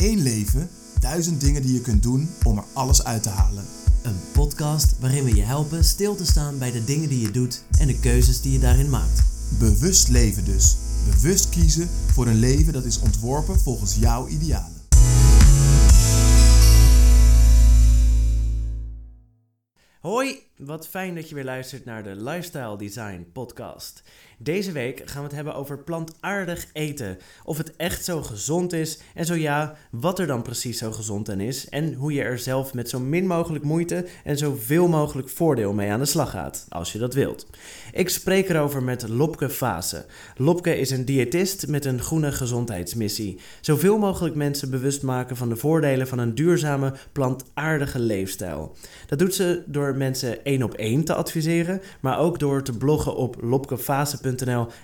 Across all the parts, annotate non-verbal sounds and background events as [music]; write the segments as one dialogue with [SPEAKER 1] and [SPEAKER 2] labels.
[SPEAKER 1] Eén leven, duizend dingen die je kunt doen om er alles uit te halen.
[SPEAKER 2] Een podcast waarin we je helpen stil te staan bij de dingen die je doet en de keuzes die je daarin maakt.
[SPEAKER 1] Bewust leven dus. Bewust kiezen voor een leven dat is ontworpen volgens jouw idealen.
[SPEAKER 2] Hoi, wat fijn dat je weer luistert naar de Lifestyle Design Podcast. Deze week gaan we het hebben over plantaardig eten. Of het echt zo gezond is en zo ja, wat er dan precies zo gezond aan is. En hoe je er zelf met zo min mogelijk moeite en zoveel mogelijk voordeel mee aan de slag gaat, als je dat wilt. Ik spreek erover met Lopke Fase. Lopke is een diëtist met een groene gezondheidsmissie. Zoveel mogelijk mensen bewust maken van de voordelen van een duurzame, plantaardige leefstijl. Dat doet ze door mensen één op één te adviseren, maar ook door te bloggen op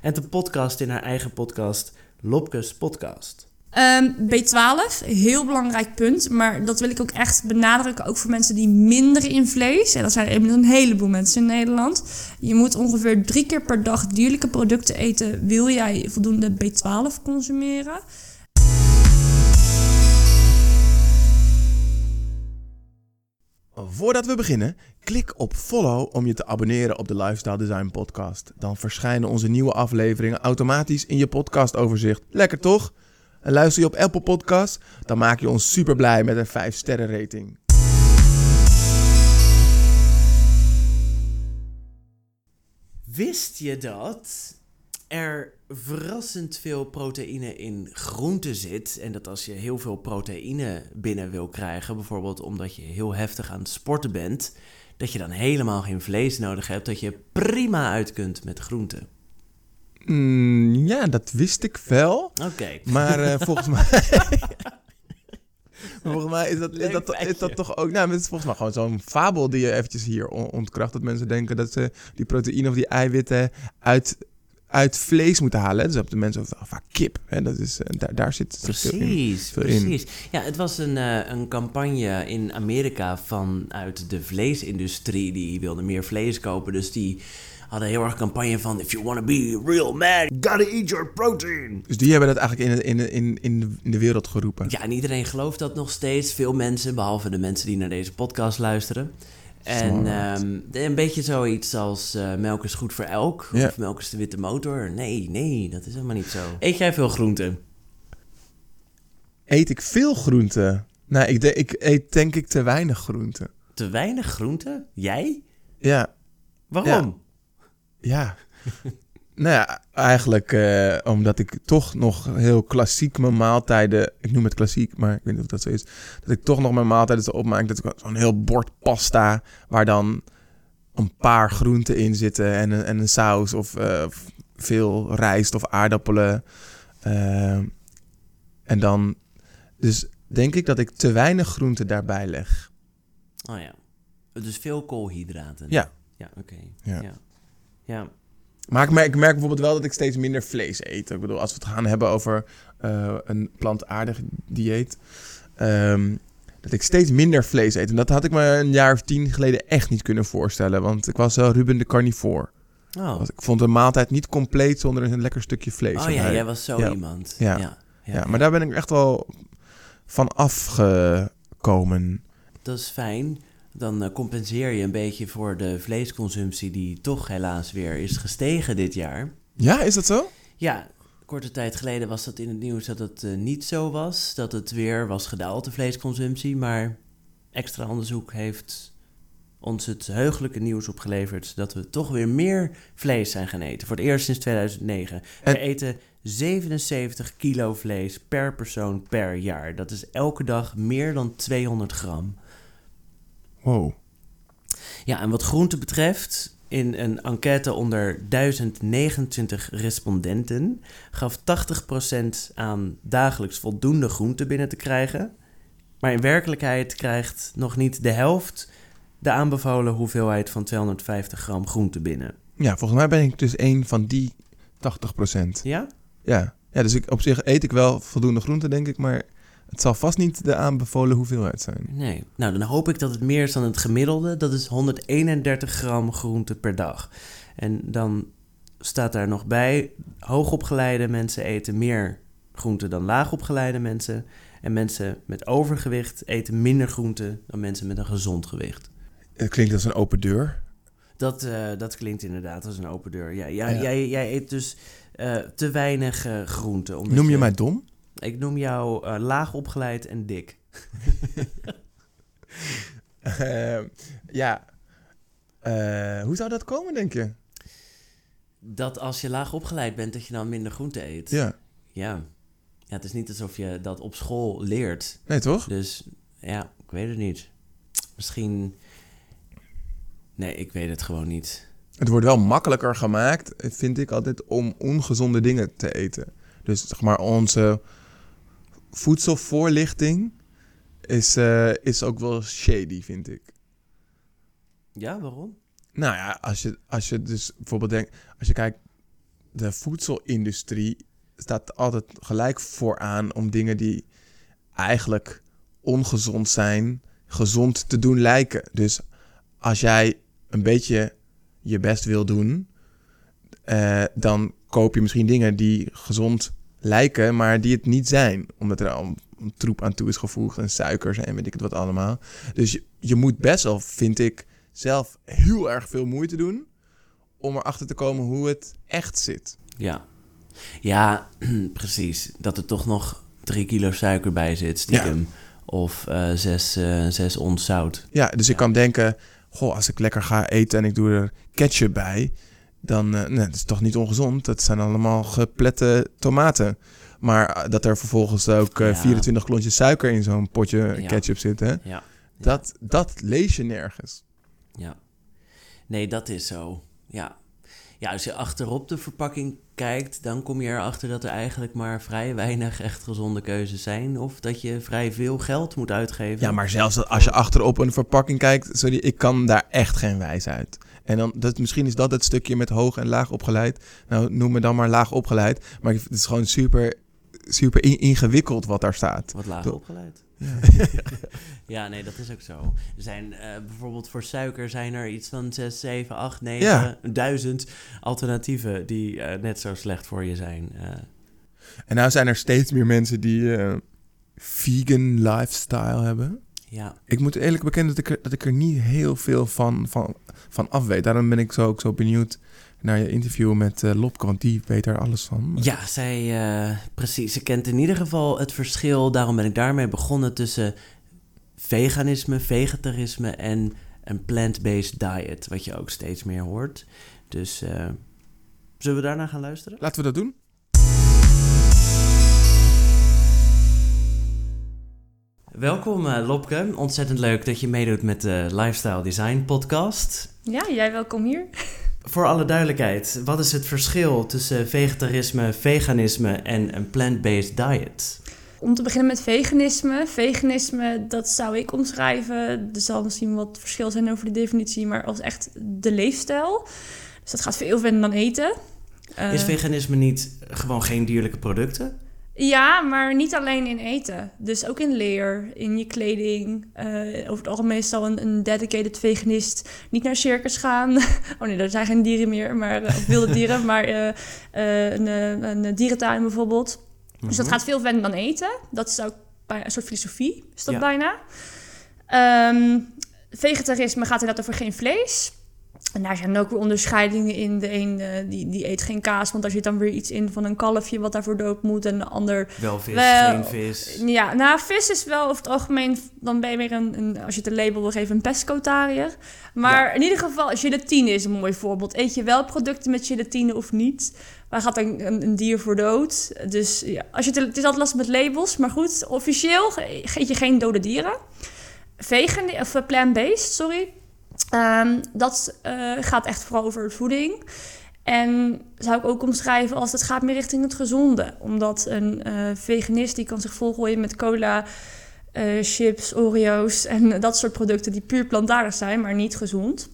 [SPEAKER 2] en te podcasten in haar eigen podcast, Lopkes Podcast.
[SPEAKER 3] Ehm, B12, heel belangrijk punt. Maar dat wil ik ook echt benadrukken. Ook voor mensen die minderen in vlees. En dat zijn inmiddels een heleboel mensen in Nederland. Je moet ongeveer drie keer per dag dierlijke producten eten. Wil jij voldoende B12 consumeren?
[SPEAKER 1] Voordat we beginnen, klik op follow om je te abonneren op de Lifestyle Design Podcast. Dan verschijnen onze nieuwe afleveringen automatisch in je podcastoverzicht. Lekker toch? En luister je op Apple Podcasts, dan maak je ons super blij met een 5 sterren rating.
[SPEAKER 2] Wist je dat er verrassend veel proteïne in groenten zit? En dat als je heel veel proteïne binnen wil krijgen, bijvoorbeeld omdat je heel heftig aan het sporten bent, dat je dan helemaal geen vlees nodig hebt, dat je prima uit kunt met groenten.
[SPEAKER 1] Mm, ja, dat wist ik wel.
[SPEAKER 2] Oké.
[SPEAKER 1] Maar eh, [laughs] volgens mij. [laughs] volgens mij is dat, is, dat, is dat toch ook. Nou, het is volgens mij gewoon zo'n fabel die je eventjes hier on- ontkracht. Dat mensen denken dat ze die proteïne of die eiwitten uit, uit vlees moeten halen. Dus hebben de mensen vaak kip. Hè? Dat is, eh, daar, daar zit zit veel in.
[SPEAKER 2] Precies,
[SPEAKER 1] veel in.
[SPEAKER 2] precies. Ja, het was een, eh, een campagne in Amerika vanuit de vleesindustrie. Die wilde meer vlees kopen, dus die hadden heel erg campagne van... If you want to be a real man, gotta eat your protein.
[SPEAKER 1] Dus die hebben dat eigenlijk in, in, in, in de wereld geroepen.
[SPEAKER 2] Ja, en iedereen gelooft dat nog steeds. Veel mensen, behalve de mensen die naar deze podcast luisteren. En ehm, een beetje zoiets als eh, melk is goed voor elk. Of melk is de witte motor. Nee, nee, dat is helemaal niet zo. Eet jij veel groenten?
[SPEAKER 1] Eet ik veel groenten? Nou, ik, de- ik eet denk ik te weinig groenten.
[SPEAKER 2] Te weinig groenten? Jij?
[SPEAKER 1] Ja,
[SPEAKER 2] Waarom?
[SPEAKER 1] Ja. [laughs] nou ja, eigenlijk eh, omdat ik toch nog heel klassiek mijn maaltijden... Ik noem het klassiek, maar ik weet niet of dat zo is. Dat ik toch nog mijn maaltijden zo opmaak. Dat ik zo'n heel bord pasta... waar dan een paar groenten in zitten... en een, en een saus of eh, veel rijst of aardappelen. Eh, en dan... Dus denk ik dat ik te weinig groenten daarbij leg.
[SPEAKER 2] Oh ja. Dus veel koolhydraten.
[SPEAKER 1] Ja.
[SPEAKER 2] Ja, oké.
[SPEAKER 1] Ja.
[SPEAKER 2] Ja. ja.
[SPEAKER 1] Maar ik merk, ik merk bijvoorbeeld wel dat ik steeds minder vlees eet. Ik bedoel, als we het gaan hebben over eh, een plantaardig dieet... ehm, dat ik steeds minder vlees eet. En dat had ik me een jaar of tien geleden echt niet kunnen voorstellen. Want ik was wel Ruben de carnivore.
[SPEAKER 2] Oh,
[SPEAKER 1] Want Ik vond een maaltijd niet compleet zonder een lekker stukje vlees.
[SPEAKER 2] oh ja, jij was zo
[SPEAKER 1] Ja.
[SPEAKER 2] iemand.
[SPEAKER 1] Ja.
[SPEAKER 2] Ja.
[SPEAKER 1] ja, maar daar ben ik echt wel van afgekomen.
[SPEAKER 2] Dat is fijn. Dan eh, compenseer je een beetje voor de vleesconsumptie die toch helaas weer is gestegen dit jaar.
[SPEAKER 1] Ja, is dat zo?
[SPEAKER 2] Ja, korte tijd geleden was dat in het nieuws dat het eh, niet zo was. Dat het weer was gedaald, de vleesconsumptie. Maar extra onderzoek heeft ons het heugelijke nieuws opgeleverd... dat we toch weer meer vlees zijn gaan eten. Voor het eerst sinds 2009.
[SPEAKER 1] En-
[SPEAKER 2] We eten 77 kilo vlees per persoon per jaar. Dat is elke dag meer dan 200 gram.
[SPEAKER 1] Wow.
[SPEAKER 2] Ja, en wat groente betreft, in een enquête onder 1029 respondenten gaf 80% aan dagelijks voldoende groente binnen te krijgen. Maar in werkelijkheid krijgt nog niet de helft de aanbevolen hoeveelheid van 250 gram groente binnen.
[SPEAKER 1] Ja, volgens mij ben ik dus een van die 80%.
[SPEAKER 2] Ja?
[SPEAKER 1] Ja, ja dus ik, op zich eet ik wel voldoende groenten, denk ik. Maar het zal vast niet de aanbevolen hoeveelheid zijn.
[SPEAKER 2] Nee. Nou, dan hoop ik dat het meer is dan het gemiddelde. Dat is 131 gram groente per dag. En dan staat daar nog bij, hoogopgeleide mensen eten meer groente dan laagopgeleide mensen. En mensen met overgewicht eten minder groente dan mensen met een gezond gewicht.
[SPEAKER 1] Het klinkt als een open deur.
[SPEAKER 2] Dat, eh, dat klinkt inderdaad als een open deur. Ja, ja,
[SPEAKER 1] Ja.
[SPEAKER 2] Jij, jij eet dus eh, te weinig eh, groente.
[SPEAKER 1] Noem je mij dom?
[SPEAKER 2] Ik noem jou eh, laag opgeleid en dik.
[SPEAKER 1] Eh, ja. Eh, hoe zou dat komen, denk je?
[SPEAKER 2] Dat als je laag opgeleid bent, dat je dan minder groente eet.
[SPEAKER 1] Ja.
[SPEAKER 2] Ja. ja. Het is niet alsof je dat op school leert.
[SPEAKER 1] Nee, toch?
[SPEAKER 2] Dus ja, ik weet het niet. Misschien. Nee, ik weet het gewoon niet.
[SPEAKER 1] Het wordt wel makkelijker gemaakt, vind ik altijd, om ongezonde dingen te eten. Dus zeg maar, onze voedselvoorlichting is, eh, is ook wel shady, vind ik.
[SPEAKER 2] Ja, waarom?
[SPEAKER 1] Nou ja, als je, als je dus bijvoorbeeld denkt, als je kijkt, de voedselindustrie staat altijd gelijk vooraan om dingen die eigenlijk ongezond zijn, gezond te doen lijken. Dus als jij een beetje je best wil doen, eh, dan koop je misschien dingen die gezond lijken, maar die het niet zijn. Omdat er al een troep aan toe is gevoegd en suikers en weet ik het wat allemaal. Dus je, je moet best wel, vind ik, zelf heel erg veel moeite doen om erachter te komen hoe het echt zit.
[SPEAKER 2] Ja. Ja, [clears throat] precies. Dat er toch nog drie kilo suiker bij zit, stiekem. Of eh, zes, eh, zes ons zout.
[SPEAKER 1] Ja, dus ik kan denken, goh, als ik lekker ga eten en ik doe er ketchup bij, dan eh nee, dat is toch niet ongezond. Dat zijn allemaal geplette tomaten. Maar eh, dat er vervolgens ook eh,
[SPEAKER 2] Ja.
[SPEAKER 1] 24 klontjes suiker in zo'n potje
[SPEAKER 2] Ja.
[SPEAKER 1] ketchup zit, hè?
[SPEAKER 2] Ja.
[SPEAKER 1] Dat, dat lees je nergens.
[SPEAKER 2] Ja. Nee, dat is zo. Ja. Ja, als je achterop de verpakking kijkt, dan kom je erachter dat er eigenlijk maar vrij weinig echt gezonde keuzes zijn. Of dat je vrij veel geld moet uitgeven.
[SPEAKER 1] Ja, maar zelfs als je achterop een verpakking kijkt, sorry, ik kan daar echt geen wijs uit. En dan, dat, misschien is dat het stukje met hoog en laag opgeleid. Nou, noem me dan maar laag opgeleid. Maar het is gewoon super, super in- ingewikkeld wat daar staat.
[SPEAKER 2] Wat laag opgeleid.
[SPEAKER 1] Ja. [laughs]
[SPEAKER 2] Ja, nee, dat is ook zo. Er zijn eh, bijvoorbeeld voor suiker zijn er iets van 6, 7, 8, 9,
[SPEAKER 1] Ja.
[SPEAKER 2] duizend alternatieven die eh, net zo slecht voor je zijn. Eh,
[SPEAKER 1] En nou zijn er steeds meer mensen die vegan lifestyle hebben.
[SPEAKER 2] Ja,
[SPEAKER 1] Ik moet eerlijk bekennen dat ik er, dat ik er niet heel veel van, van, van af weet. Daarom ben ik zo, ook zo benieuwd naar je interview met Lopke, want die weet er alles van.
[SPEAKER 2] ja zij, eh, precies. Ze kent in ieder geval het verschil. Daarom ben ik daarmee begonnen tussen veganisme, vegetarisme en een plant-based diet. Wat je ook steeds meer hoort. Dus eh, zullen we daarna gaan luisteren?
[SPEAKER 1] Laten we dat doen.
[SPEAKER 2] Welkom eh, Lopke. Ontzettend leuk dat je meedoet met de Lifestyle Design podcast.
[SPEAKER 3] Ja, jij welkom hier.
[SPEAKER 2] Voor alle duidelijkheid, wat is het verschil tussen vegetarisme, veganisme en een plant-based diet?
[SPEAKER 3] Om te beginnen met veganisme. Veganisme, dat zou ik omschrijven. Er zal misschien wat verschil zijn over de definitie, maar als echt de leefstijl. Dus dat gaat veel verder dan eten. Eh,
[SPEAKER 2] Is veganisme niet gewoon geen dierlijke producten?
[SPEAKER 3] Ja, maar niet alleen in eten. Dus ook in leer, in je kleding. Eh, over het algemeen zal een, een dedicated veganist niet naar circus gaan. [laughs] oh nee, er zijn geen dieren meer, maar, eh, wilde dieren, [laughs] maar eh, een, een dierentuin bijvoorbeeld. Dus dat
[SPEAKER 2] Mhm.
[SPEAKER 3] gaat veel verder dan eten. Dat is ook bij, een soort filosofie, is dat
[SPEAKER 2] Ja.
[SPEAKER 3] bijna. Ehm, vegetarisme gaat inderdaad over geen vlees. En daar zijn ook weer onderscheidingen in. De een eh, die, die eet geen kaas, want daar zit dan weer iets in van een kalfje wat daarvoor dood moet. En de ander
[SPEAKER 2] Wel vis,
[SPEAKER 3] Wel-
[SPEAKER 2] geen vis.
[SPEAKER 3] ja, nou, vis is wel over het algemeen, dan ben je weer een, een als je het een label wil geven, een pescotariër. Maar in ieder geval, gelatine is een mooi voorbeeld. Eet je wel producten met gelatine of niet? Waar gaat een, een, een dier voor dood? Dus ja, als je het, het is altijd lastig met labels, maar goed, officieel eet je geen dode dieren. Vegan, of eh, plant-based, sorry. Ehm, dat eh, gaat echt vooral over voeding. En zou ik ook omschrijven als het gaat meer richting het gezonde. Omdat een eh, veganist die kan zich volgooien met cola, eh, chips, Oreo's en [laughs] dat soort producten die puur plantaardig zijn, maar niet gezond.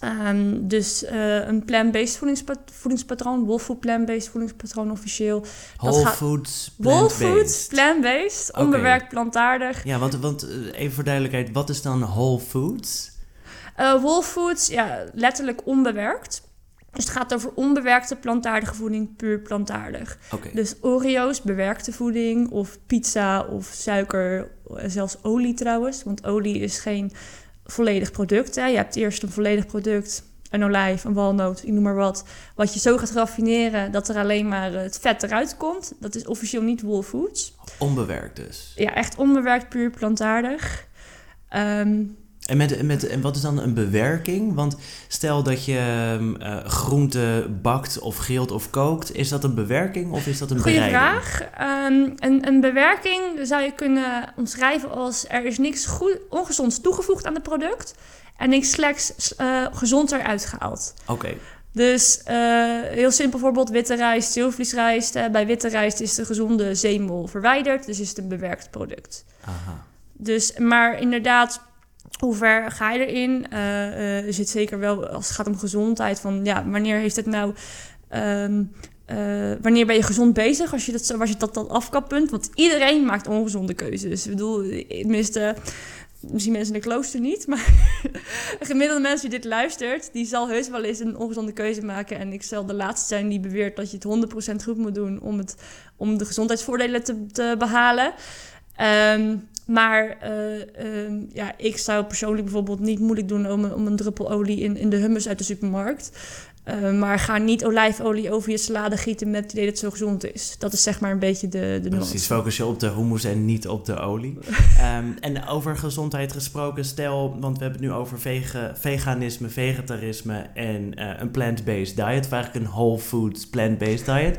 [SPEAKER 3] Ehm, dus een plant-based voedingspa- voedingspatroon, Wolfood plant-based voedingspatroon officieel.
[SPEAKER 2] Whole
[SPEAKER 3] gaat-
[SPEAKER 2] foods, plant-based.
[SPEAKER 3] plant-based,
[SPEAKER 2] Oké.
[SPEAKER 3] onbewerkt plantaardig.
[SPEAKER 2] Ja, want, want even voor duidelijkheid, wat is dan whole foods?
[SPEAKER 3] Eh Whole Foods, ja, letterlijk onbewerkt. Dus het gaat over onbewerkte plantaardige voeding, puur plantaardig. Dus Oreo's, bewerkte voeding, of pizza of suiker, eh, zelfs olie trouwens. Want olie is geen volledig product. Hè. Je hebt eerst een volledig product, een olijf, een walnoot, ik noem maar wat. Wat je zo gaat raffineren dat er alleen maar het vet eruit komt. Dat is officieel niet Whole Foods.
[SPEAKER 2] Onbewerkt dus.
[SPEAKER 3] Ja, echt onbewerkt, puur plantaardig. Ehm,
[SPEAKER 2] En, met, met, en wat is dan een bewerking? Want stel dat je eh, groente bakt of grilt of kookt. Is dat een bewerking of is dat een
[SPEAKER 3] Goeie
[SPEAKER 2] bereiding?
[SPEAKER 3] vraag. Ehm, een, een bewerking zou je kunnen omschrijven als er is niks goed, ongezonds toegevoegd aan het product en niks slechts eh gezond eruit gehaald.
[SPEAKER 2] Oké,
[SPEAKER 3] Dus eh, heel simpel voorbeeld, witte rijst, zilvervliesrijst. Bij witte rijst is de gezonde zeemol verwijderd, dus is het een bewerkt product.
[SPEAKER 2] aha.
[SPEAKER 3] Dus, maar inderdaad, hoe ver ga je erin? Eh, eh, zit zeker wel, als het gaat om gezondheid, van ja, wanneer heeft het nou... ehm, eh, wanneer ben je gezond bezig als je dat, als je dat, dat afkappunt? Want iedereen maakt ongezonde keuzes. Ik bedoel, eh, tenminste, misschien mensen in de klooster niet, maar [laughs] een gemiddelde mens die dit luistert, die zal heus wel eens een ongezonde keuze maken. En ik zal de laatste zijn die beweert dat je het 100% goed moet doen om, het, om de gezondheidsvoordelen te, te behalen. Ehm, maar eh, ehm, ja, ik zou persoonlijk bijvoorbeeld niet moeilijk doen om, een- om een druppel olie in, in de hummus uit de supermarkt. Eh, maar ga niet olijfolie over je salade gieten met het idee dat het zo gezond is. Dat is zeg maar een beetje de, de nuance.
[SPEAKER 2] Precies, focus je op de hummus en niet op de olie. [laughs] Ehm, en over gezondheid gesproken, stel, want we hebben het nu over veganisme, vegetarisme en eh, een plant-based diet, of eigenlijk een whole foods plant-based diet.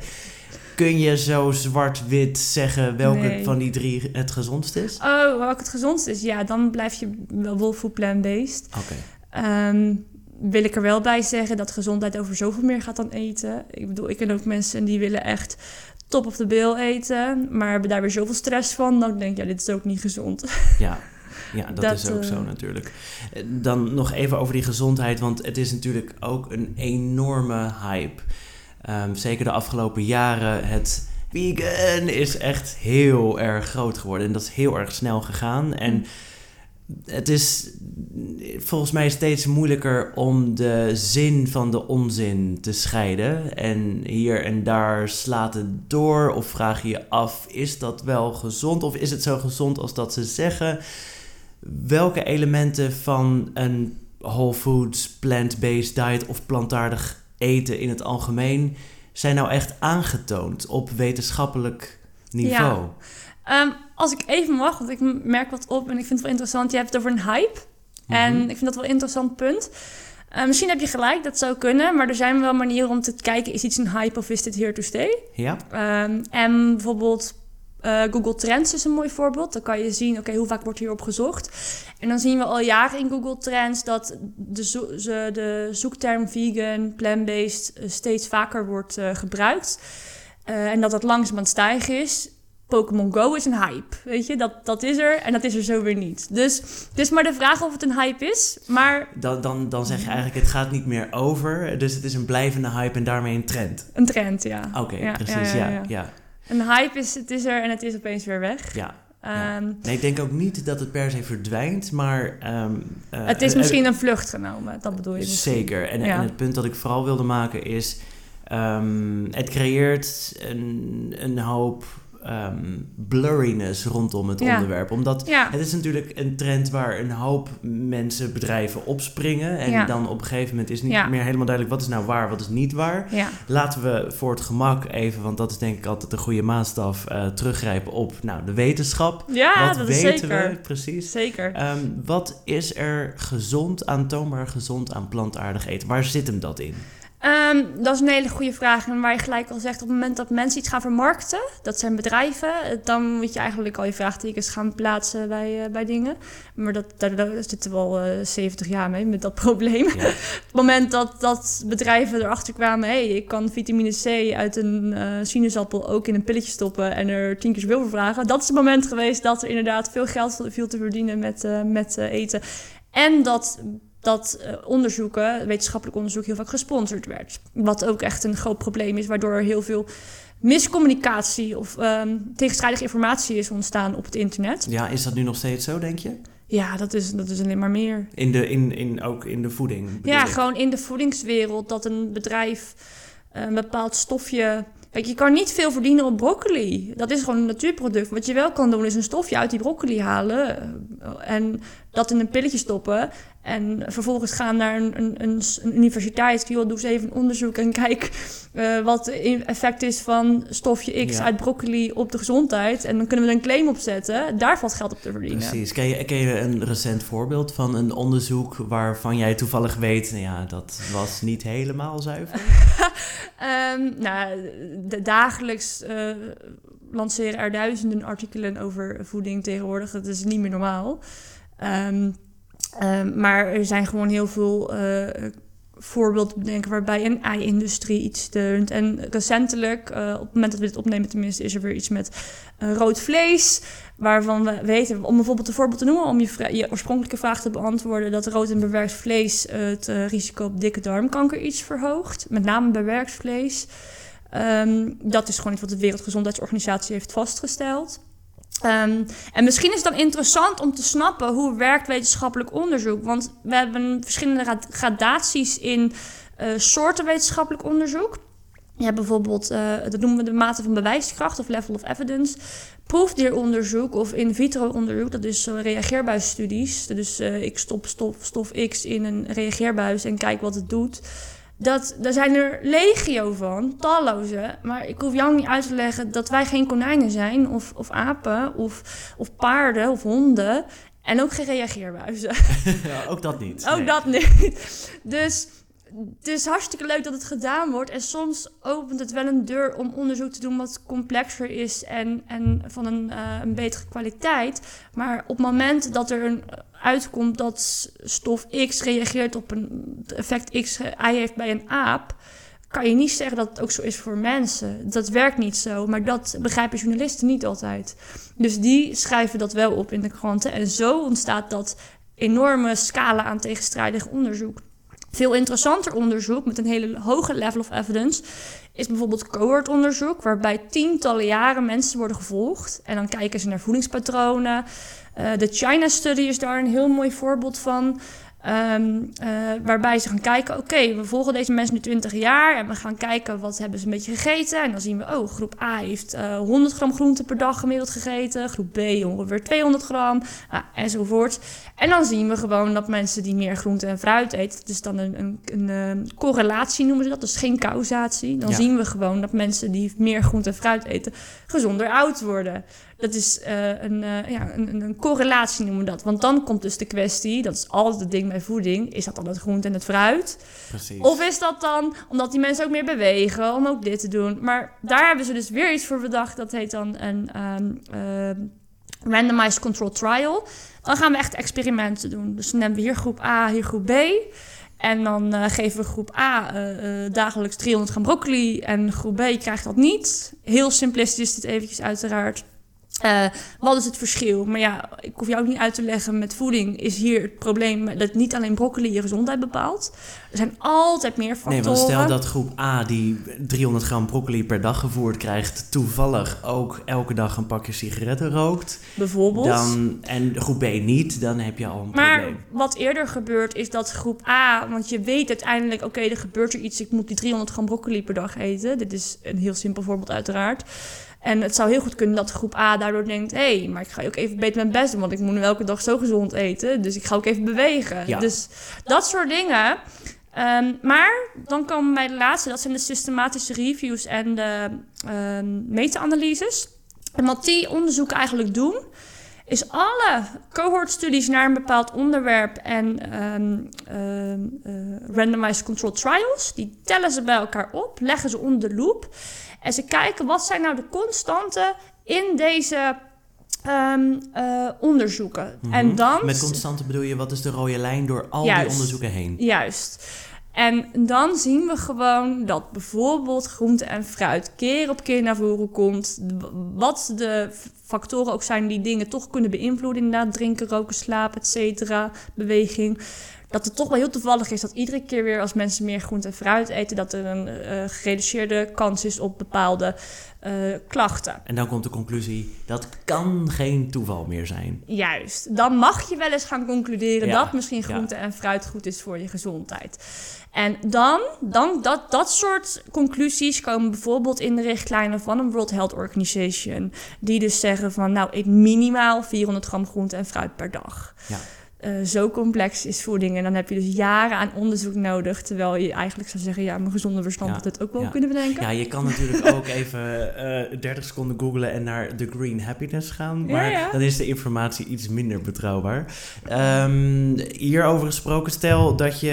[SPEAKER 2] Kun je zo zwart-wit zeggen welke
[SPEAKER 3] Nee.
[SPEAKER 2] van die drie het gezondst is?
[SPEAKER 3] Oh, welke het gezondst is? Ja, dan blijf je wel whole food plant-based.
[SPEAKER 2] Oké.
[SPEAKER 3] Ehm, wil ik er wel bij zeggen dat gezondheid over zoveel meer gaat dan eten. Ik bedoel, ik ken ook mensen die willen echt top of the bill eten, maar hebben daar weer zoveel stress van. Dan denk ik, ja, dit is ook niet gezond. [laughs]
[SPEAKER 2] Ja. Ja, dat,
[SPEAKER 3] Dat,
[SPEAKER 2] is ook
[SPEAKER 3] eh,
[SPEAKER 2] zo natuurlijk. Eh, Dan nog even over die gezondheid, want het is natuurlijk ook een enorme hype. Ehm, zeker de afgelopen jaren. Het vegan is echt heel erg groot geworden en dat is heel erg snel gegaan. En het is volgens mij steeds moeilijker om de zin van de onzin te scheiden. En hier en daar slaat het door of vraag je je af, is dat wel gezond of is het zo gezond als dat ze zeggen? Welke elementen van een whole foods, plant-based diet of plantaardig eten in het algemeen zijn nou echt aangetoond op wetenschappelijk niveau?
[SPEAKER 3] Ehm, als ik even mag, want ik merk wat op en ik vind het wel interessant. Je hebt het over een hype. En
[SPEAKER 2] Mhm.
[SPEAKER 3] ik vind dat wel een interessant punt. Eh, misschien heb je gelijk, dat zou kunnen. Maar er zijn wel manieren om te kijken, is iets een hype of is dit here to stay?
[SPEAKER 2] Ja?
[SPEAKER 3] Ehm, en bijvoorbeeld eh, Google Trends is een mooi voorbeeld. Dan kan je zien, oké, hoe vaak wordt hierop gezocht? En dan zien we al jaren in Google Trends dat de, zo- de zoekterm vegan, plant-based eh, steeds vaker wordt eh, gebruikt. En dat dat langzaam aan het stijgen is. Pokémon Go is een hype, weet je? Dat, dat is er en dat is er zo weer niet. Dus het is maar de vraag of het een hype is. Maar
[SPEAKER 2] Dan, dan, dan zeg je eigenlijk, het gaat niet meer over. Dus het is een blijvende hype en daarmee een trend.
[SPEAKER 3] een trend, ja.
[SPEAKER 2] Oké,
[SPEAKER 3] Ja,
[SPEAKER 2] precies. Ja, ja, ja.
[SPEAKER 3] Een hype is, het is er en het is opeens weer weg.
[SPEAKER 2] ja. Ja.
[SPEAKER 3] Ehm,
[SPEAKER 2] Nee, ik denk ook niet dat het per se verdwijnt, maar... ehm, eh,
[SPEAKER 3] Het is misschien een vlucht genomen, dat bedoel je misschien.
[SPEAKER 2] Zeker. En,
[SPEAKER 3] Ja.
[SPEAKER 2] en het punt dat ik vooral wilde maken is... ehm, het creëert een, een hoop ehm, blurriness rondom het
[SPEAKER 3] Ja.
[SPEAKER 2] onderwerp. Omdat
[SPEAKER 3] Ja,
[SPEAKER 2] het is natuurlijk een trend waar een hoop mensen, bedrijven opspringen. En
[SPEAKER 3] Ja.
[SPEAKER 2] dan op een gegeven moment is niet meer helemaal duidelijk... wat is nou waar, wat is niet waar. Laten we voor het gemak even, want dat is denk ik altijd een goede maatstaf... eh, teruggrijpen op nou, de wetenschap.
[SPEAKER 3] ja
[SPEAKER 2] wat
[SPEAKER 3] dat is
[SPEAKER 2] weten
[SPEAKER 3] zeker.
[SPEAKER 2] we precies?
[SPEAKER 3] Zeker.
[SPEAKER 2] Ehm, wat is er gezond, aantoonbaar gezond aan plantaardig eten? Waar zit hem dat in?
[SPEAKER 3] Ehm, dat is een hele goede vraag. En waar je gelijk al zegt, op het moment dat mensen iets gaan vermarkten, dat zijn bedrijven, eh, dan moet je eigenlijk al je vraagtekens gaan plaatsen bij, eh, bij dingen. Maar dat, daar, daar zitten we al eh, 70 jaar mee met dat [laughs] probleem.
[SPEAKER 2] Ja.
[SPEAKER 3] Op het moment dat, dat bedrijven erachter kwamen, hé, hey, ik kan vitamine C uit een eh, sinaasappel ook in een pilletje stoppen en er tien keer zoveel voor vragen. Dat is het moment geweest dat er inderdaad veel geld viel te verdienen met, met eten. En dat, dat eh, onderzoeken, wetenschappelijk onderzoek, heel vaak gesponsord werd. Wat ook echt een groot probleem is, waardoor er heel veel miscommunicatie of ehm, tegenstrijdige informatie is ontstaan op het internet.
[SPEAKER 2] ja, is dat nu nog steeds zo, denk je?
[SPEAKER 3] Ja, dat is, dat is alleen maar meer.
[SPEAKER 2] In de, in, in, ook in de voeding.
[SPEAKER 3] Ja,
[SPEAKER 2] ik.
[SPEAKER 3] gewoon in de voedingswereld dat een bedrijf eh, een bepaald stofje. Kijk, je kan niet veel verdienen op broccoli. Dat is gewoon een natuurproduct. Wat je wel kan doen is een stofje uit die broccoli halen eh, en dat in een pilletje stoppen. En vervolgens gaan naar een, een, een, universiteit. Joh, doe eens even een onderzoek en kijk eh, wat het effect is van stofje X
[SPEAKER 2] Ja.
[SPEAKER 3] uit broccoli op de gezondheid. En dan kunnen we er een claim op zetten. Daar valt geld op te verdienen.
[SPEAKER 2] Precies. Ken je, ken je een recent voorbeeld van een onderzoek waarvan jij toevallig weet, nou ja, dat was niet helemaal zuiver? [laughs]
[SPEAKER 3] Ehm, nou, de- dagelijks eh, lanceren er duizenden artikelen over voeding tegenwoordig. Dat is niet meer normaal. Ehm, ehm, maar er zijn gewoon heel veel eh, voorbeelden te bedenken waarbij een ei-industrie iets steunt. En recentelijk, eh, op het moment dat we dit opnemen tenminste, is er weer iets met rood vlees. Waarvan we weten, om bijvoorbeeld een voorbeeld te noemen, om je, je oorspronkelijke vraag te beantwoorden, dat rood en bewerkt vlees het eh, risico op dikke darmkanker iets verhoogt. Met name bewerkt vlees. Ehm, dat is gewoon iets wat de Wereldgezondheidsorganisatie heeft vastgesteld. Ehm, en misschien is het dan interessant om te snappen hoe werkt wetenschappelijk onderzoek. Want we hebben verschillende gra- gradaties in eh, soorten wetenschappelijk onderzoek. Je hebt bijvoorbeeld, eh, dat noemen we de mate van bewijskracht of level of evidence. Proefdieronderzoek of in vitro onderzoek, dat is uh, reageerbuisstudies. Dus eh, ik stop stof, stof X in een reageerbuis en kijk wat het doet. Dat, daar zijn er legio van, talloze. Maar ik hoef jou niet uit te leggen dat wij geen konijnen zijn, of, of apen, of, of paarden, of honden. En ook geen reageerbuizen. [laughs]
[SPEAKER 2] ja, ook dat niet.
[SPEAKER 3] Ook
[SPEAKER 2] Nee.
[SPEAKER 3] dat niet. [laughs] Dus is hartstikke leuk dat het gedaan wordt. En soms opent het wel een deur om onderzoek te doen wat complexer is en, en van een, eh, een betere kwaliteit. Maar op het moment dat er een uitkomt dat stof X reageert op een effect X heeft bij een aap. Kan je niet zeggen dat het ook zo is voor mensen. Dat werkt niet zo, maar dat begrijpen journalisten niet altijd. Dus die schrijven dat wel op in de kranten. En zo ontstaat dat enorme scala aan tegenstrijdig onderzoek. Veel interessanter onderzoek met een hele hoge level of evidence is bijvoorbeeld cohortonderzoek, waarbij tientallen jaren mensen worden gevolgd. En dan kijken ze naar voedingspatronen. Eh, de China Study is daar een heel mooi voorbeeld van. Ehm, eh, waarbij ze gaan kijken, oké, we volgen deze mensen nu 20 jaar en we gaan kijken wat hebben ze een beetje gegeten. En dan zien we, oh, groep A heeft eh 100 gram groente per dag gemiddeld gegeten, groep B ongeveer 200 gram, ah, enzovoort. En dan zien we gewoon dat mensen die meer groente en fruit eten, dus dan een, een, een, eh, correlatie noemen ze dat, dus geen causatie. Dan
[SPEAKER 2] Ja.
[SPEAKER 3] zien we gewoon dat mensen die meer groente en fruit eten, gezonder oud worden. Dat is eh, een, eh, ja, een, een- correlatie noemen we dat. Want dan komt dus de kwestie, dat is altijd het ding bij voeding, is dat dan het groente en het fruit?
[SPEAKER 2] Precies.
[SPEAKER 3] Of is dat dan omdat die mensen ook meer bewegen, om ook dit te doen? Maar daar hebben ze dus weer iets voor bedacht, dat heet dan een ehm, ehm, randomized control trial. Dan gaan we echt experimenten doen. Dus dan hebben we hier groep A, hier groep B. En dan eh, geven we groep A dagelijks 300 gram broccoli en groep B krijgt dat niet. Heel simplistisch dit eventjes uiteraard. Eh, wat is het verschil? Maar ja, ik hoef jou ook niet uit te leggen. Met voeding is hier het probleem dat niet alleen broccoli je gezondheid bepaalt. Er zijn altijd meer
[SPEAKER 2] Nee,
[SPEAKER 3] factoren.
[SPEAKER 2] want stel dat groep A die 300 gram broccoli per dag gevoerd krijgt, toevallig ook elke dag een pakje sigaretten rookt,
[SPEAKER 3] bijvoorbeeld.
[SPEAKER 2] dan, en groep B niet, dan heb je al een
[SPEAKER 3] Maar
[SPEAKER 2] probleem.
[SPEAKER 3] wat eerder gebeurt is dat groep A, want je weet uiteindelijk, oké, er gebeurt er iets, ik moet die 300 gram broccoli per dag eten. Dit is een heel simpel voorbeeld uiteraard. En het zou heel goed kunnen dat groep A daardoor denkt, hé, hey, maar ik ga ook even beter mijn best doen, want ik moet nu elke dag zo gezond eten, dus ik ga ook even bewegen.
[SPEAKER 2] Ja.
[SPEAKER 3] Dus dat soort dingen. Ehm, maar dan komen we bij de laatste, dat zijn de systematische reviews en de ehm meta-analyses. En wat die onderzoeken eigenlijk doen, is alle cohortstudies naar een bepaald onderwerp en eh, randomized controlled trials, die tellen ze bij elkaar op, leggen ze onder de loep en ze kijken wat zijn nou de constanten in deze ehm, eh, onderzoeken.
[SPEAKER 2] Mhm.
[SPEAKER 3] En dan
[SPEAKER 2] Met constante bedoel je, wat is de rode lijn door al
[SPEAKER 3] Juist.
[SPEAKER 2] die onderzoeken heen?
[SPEAKER 3] Juist. En dan zien we gewoon dat bijvoorbeeld groente en fruit keer op keer naar voren komt. Wat de factoren ook zijn die dingen toch kunnen beïnvloeden. Inderdaad, drinken, roken, slapen, et cetera, beweging. Dat het toch wel heel toevallig is dat iedere keer weer als mensen meer groente en fruit eten, dat er een eh, gereduceerde kans is op bepaalde eh, klachten.
[SPEAKER 2] En dan komt de conclusie, dat kan geen toeval meer zijn.
[SPEAKER 3] Juist. Dan mag je wel eens gaan concluderen
[SPEAKER 2] Ja,
[SPEAKER 3] dat misschien
[SPEAKER 2] ja.
[SPEAKER 3] groente en fruit goed is voor je gezondheid. En dan, dan dat, dat soort conclusies komen bijvoorbeeld in de richtlijnen van een World Health Organization. Die dus zeggen van nou, eet minimaal 400 gram groente en fruit per dag.
[SPEAKER 2] Ja.
[SPEAKER 3] Eh, zo complex is voeding. En dan heb je dus jaren aan onderzoek nodig. Terwijl je eigenlijk zou zeggen, ja, mijn gezonde verstand
[SPEAKER 2] Ja,
[SPEAKER 3] had het ook wel
[SPEAKER 2] ja.
[SPEAKER 3] kunnen bedenken.
[SPEAKER 2] Ja, je kan natuurlijk [laughs] ook even eh 30 seconden googlen en naar The Green Happiness gaan. Maar
[SPEAKER 3] ja.
[SPEAKER 2] dan is de informatie iets minder betrouwbaar. Ehm, hierover gesproken, stel dat je,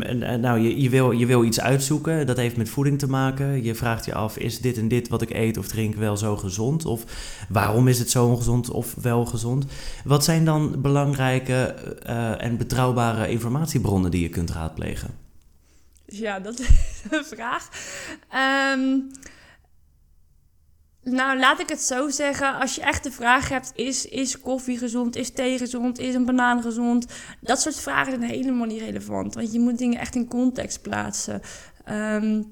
[SPEAKER 2] en nou, je, je, wil, je wil iets uitzoeken. Dat heeft met voeding te maken. Je vraagt je af, is dit en dit wat ik eet of drink wel zo gezond? Of waarom is het zo ongezond of wel gezond? Wat zijn dan belangrijke eh, en betrouwbare informatiebronnen die je kunt raadplegen?
[SPEAKER 3] Ja, dat is [laughs] een vraag. Ehm, nou, laat ik het zo zeggen. Als je echt de vraag hebt: is, is koffie gezond? Is thee gezond? Is een banaan gezond? Dat soort vragen zijn helemaal niet relevant. Want je moet dingen echt in context plaatsen. Ehm,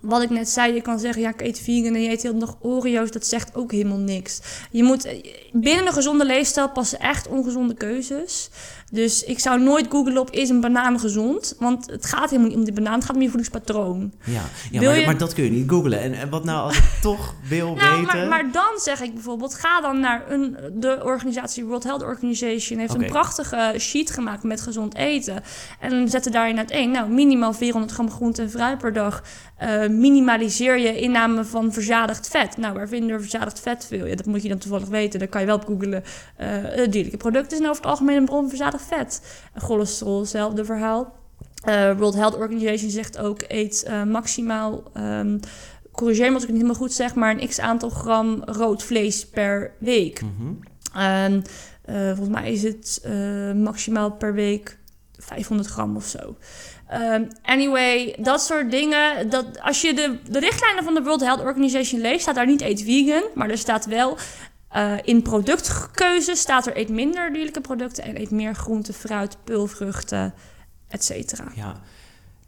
[SPEAKER 3] wat ik net zei, je kan zeggen: ja, ik eet vegan en je eet heel dag Oreo's. Dat zegt ook helemaal niks. Je moet binnen een gezonde leefstijl passen echt ongezonde keuzes. Dus ik zou nooit googlen op is een banaan gezond. Want het gaat helemaal niet om die banaan, het gaat om je voedingspatroon.
[SPEAKER 2] Ja, ja maar,
[SPEAKER 3] je-
[SPEAKER 2] maar dat kun je niet googlen. En, en wat nou als ik [laughs] toch wil
[SPEAKER 3] Nou,
[SPEAKER 2] weten...
[SPEAKER 3] maar, maar dan zeg ik bijvoorbeeld, ga dan naar een, de organisatie World Health Organization heeft een prachtige sheet gemaakt met gezond eten. En zet er daarin uiteen, nou minimaal 400 gram groente en fruit per dag. Eh, minimaliseer je inname van verzadigd vet. Nou, waar vinden we verzadigd vet veel? Ja, dat moet je dan toevallig weten. Dan kan je wel op googlen. Eh, eh, dierlijke producten zijn over het algemeen een bron van verzadigd vet. Cholesterol, hetzelfde verhaal. Eh, World Health Organization zegt ook, eet maximaal... ehm, corrigeer me als ik het niet helemaal goed zeg, maar een x aantal gram rood vlees per week.
[SPEAKER 2] Mhm.
[SPEAKER 3] En volgens mij is het maximaal per week 500 gram of zo. Ehm, anyway, dat soort dingen. Dat, als je de, de richtlijnen van de World Health Organization leest, staat daar niet eet vegan, maar er staat wel eh, in productkeuze staat er eet minder dierlijke producten en eet meer groente, fruit, peulvruchten, et cetera.
[SPEAKER 2] Ja,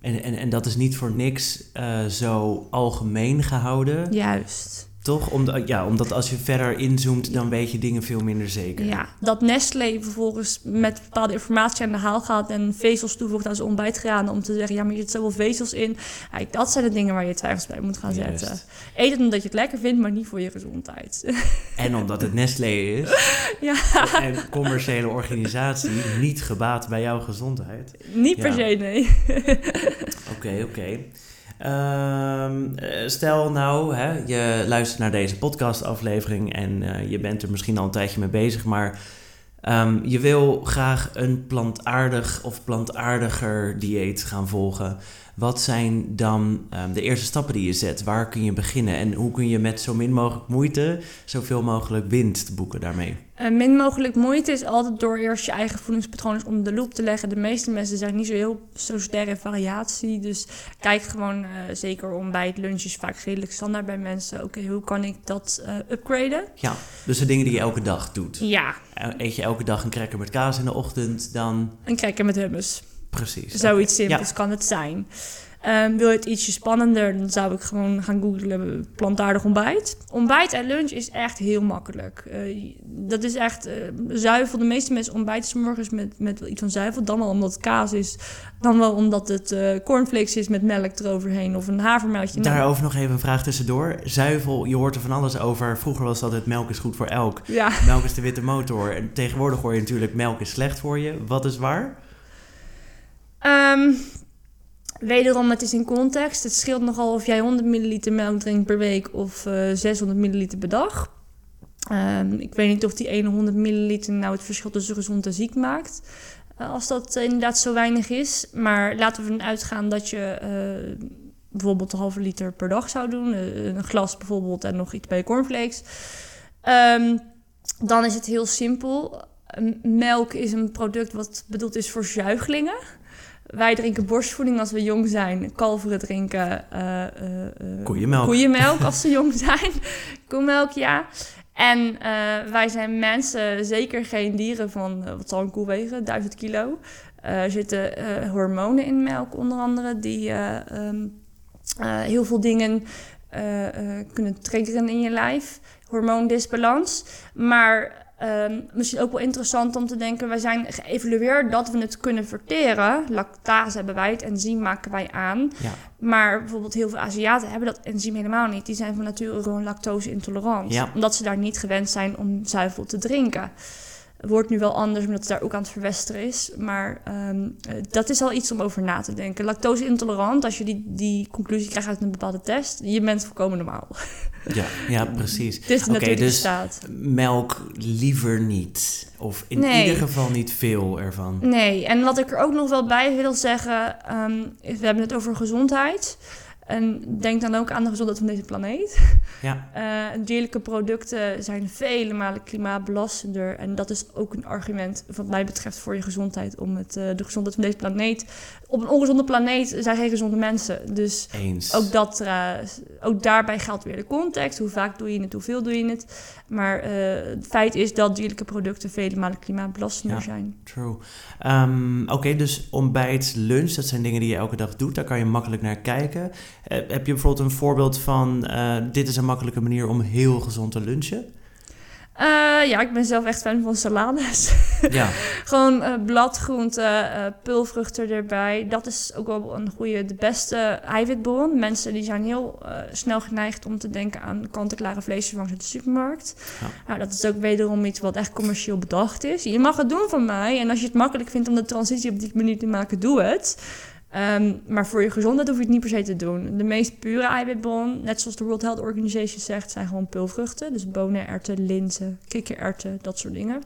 [SPEAKER 2] en, en, en dat is niet voor niks eh, zo algemeen gehouden,
[SPEAKER 3] Juist.
[SPEAKER 2] Toch? Omdat, ja, omdat als je verder inzoomt, dan weet je dingen veel minder zeker.
[SPEAKER 3] Ja, dat Nestlé vervolgens met bepaalde informatie aan de haal gaat en vezels toevoegt aan zijn ontbijtgranen om te zeggen, ja, maar je zit zoveel vezels in. Ja, dat zijn de dingen waar je twijfels bij moet gaan
[SPEAKER 2] Juist.
[SPEAKER 3] zetten. Eet het omdat je het lekker vindt, maar niet voor je gezondheid. [laughs]
[SPEAKER 2] En omdat het Nestlé is,
[SPEAKER 3] ja,
[SPEAKER 2] en commerciële organisatie, niet gebaat bij jouw gezondheid.
[SPEAKER 3] niet per se, nee.
[SPEAKER 2] Oké, oké. Eh, stel nou, hè, je luistert naar deze podcastaflevering en eh, je bent er misschien al een tijdje mee bezig, maar ehm, je wil graag een plantaardig of plantaardiger dieet gaan volgen. Wat zijn dan ehm, de eerste stappen die je zet? Waar kun je beginnen en hoe kun je met zo min mogelijk moeite zoveel mogelijk winst boeken daarmee?
[SPEAKER 3] Eh, min mogelijk moeite is altijd door eerst je eigen voedingspatroon onder de loep te leggen. De meeste mensen zijn niet zo heel zo sterk in variatie. Dus kijk gewoon, eh, zeker ontbijt, lunch is vaak redelijk standaard bij mensen. Oké, hoe kan ik dat eh, upgraden?
[SPEAKER 2] Ja, dus de dingen die je elke dag doet.
[SPEAKER 3] Ja,
[SPEAKER 2] Eet je elke dag een cracker met kaas in de ochtend, dan
[SPEAKER 3] een cracker met hummus.
[SPEAKER 2] precies.
[SPEAKER 3] Zoiets simpels
[SPEAKER 2] Ja.
[SPEAKER 3] kan het zijn. Ehm, wil je het ietsje spannender, dan zou ik gewoon gaan googlen plantaardig ontbijt. Ontbijt en lunch is echt heel makkelijk. Eh, dat is echt eh, zuivel. De meeste mensen ontbijten 's morgens met, met iets van zuivel. Dan wel omdat het kaas is. Dan wel omdat het eh, cornflakes is met melk eroverheen. Of een havermelkje. Nou,
[SPEAKER 2] Daarover nog even een vraag tussendoor. Zuivel, je hoort er van alles over. Vroeger was het altijd melk is goed voor elk.
[SPEAKER 3] ja.
[SPEAKER 2] Melk is de witte motor. En tegenwoordig hoor je natuurlijk melk is slecht voor je. Wat is waar?
[SPEAKER 3] Ehm, wederom, het is in context. Het scheelt nogal of jij 100 milliliter melk drinkt per week of eh 600 milliliter per dag. Ehm, ik weet niet of die ene 100 milliliter nou het verschil tussen gezond en ziek maakt. Eh, als dat eh, inderdaad zo weinig is. Maar laten we ervan uitgaan dat je eh, bijvoorbeeld een halve liter per dag zou doen. Eh, een glas bijvoorbeeld en nog iets bij cornflakes. Ehm, dan is het heel simpel. Melk is een product wat bedoeld is voor zuigelingen. Wij drinken borstvoeding als we jong zijn. Kalveren drinken eh, eh,
[SPEAKER 2] Koeienmelk.
[SPEAKER 3] koeienmelk als ze [laughs] jong zijn. Koemelk, ja. En wij zijn mensen, zeker geen dieren van, wat zal een koe wegen? 1000 kilo. Er zitten hormonen in melk, onder andere, die eh, ehm, eh, heel veel dingen kunnen triggeren in je lijf. Hormoondisbalans. Maar ehm, misschien ook wel interessant om te denken: wij zijn geëvalueerd dat we het kunnen verteren. Lactase hebben wij, het enzym maken wij aan.
[SPEAKER 2] Ja.
[SPEAKER 3] Maar bijvoorbeeld heel veel Aziaten hebben dat enzym helemaal niet. Die zijn van nature gewoon lactose intolerant.
[SPEAKER 2] Ja.
[SPEAKER 3] Omdat ze daar niet gewend zijn om zuivel te drinken. Wordt nu wel anders omdat het daar ook aan het verwesteren is. Maar ehm, eh, dat is al iets om over na te denken. Lactose intolerant, als je die, die conclusie krijgt uit een bepaalde test, je bent volkomen normaal.
[SPEAKER 2] Ja, ja [laughs] precies. Oké,
[SPEAKER 3] natuurlijk
[SPEAKER 2] dus
[SPEAKER 3] staat.
[SPEAKER 2] melk liever niet. Of in
[SPEAKER 3] Nee.
[SPEAKER 2] ieder geval niet veel ervan.
[SPEAKER 3] Nee, en wat ik er ook nog wel bij wil zeggen, ehm, we hebben het over gezondheid. En denk dan ook aan de gezondheid van deze planeet.
[SPEAKER 2] Ja, [laughs]
[SPEAKER 3] Eh, dierlijke producten zijn vele malen klimaatbelastender. En dat is ook een argument, wat mij betreft, voor je gezondheid. Om het, eh, de gezondheid van deze planeet. Op een ongezonde planeet zijn geen gezonde mensen. Dus
[SPEAKER 2] eens.
[SPEAKER 3] ook, dat, eh, ook daarbij geldt weer de context. Hoe vaak doe je het, hoeveel doe je het. Maar het feit is dat dierlijke producten vele malen klimaatbelastender
[SPEAKER 2] Ja.
[SPEAKER 3] zijn.
[SPEAKER 2] True. Ehm, Oké, dus ontbijt, lunch, dat zijn dingen die je elke dag doet. Daar kan je makkelijk naar kijken. Eh, heb je bijvoorbeeld een voorbeeld van... eh, dit is een makkelijke manier om heel gezond te lunchen?
[SPEAKER 3] Eh, ja, ik ben zelf echt fan van salades. [laughs]
[SPEAKER 2] Ja,
[SPEAKER 3] Gewoon eh, bladgroenten, pulvruchten erbij. Dat is ook wel een goede, de beste eiwitbron. Mensen die zijn heel snel geneigd om te denken aan kant-en-klare vleesvervangers uit de supermarkt.
[SPEAKER 2] Ja.
[SPEAKER 3] Nou, dat is ook wederom iets wat echt commercieel bedacht is. Je mag het doen van mij. En als je het makkelijk vindt om de transitie op die manier te maken, doe het. Ehm, maar voor je gezondheid hoef je het niet per se te doen. De meest pure eiwitbron, net zoals de World Health Organization zegt, zijn gewoon pulvruchten. Dus bonen, erwten, linzen, kikkererwten, dat soort dingen.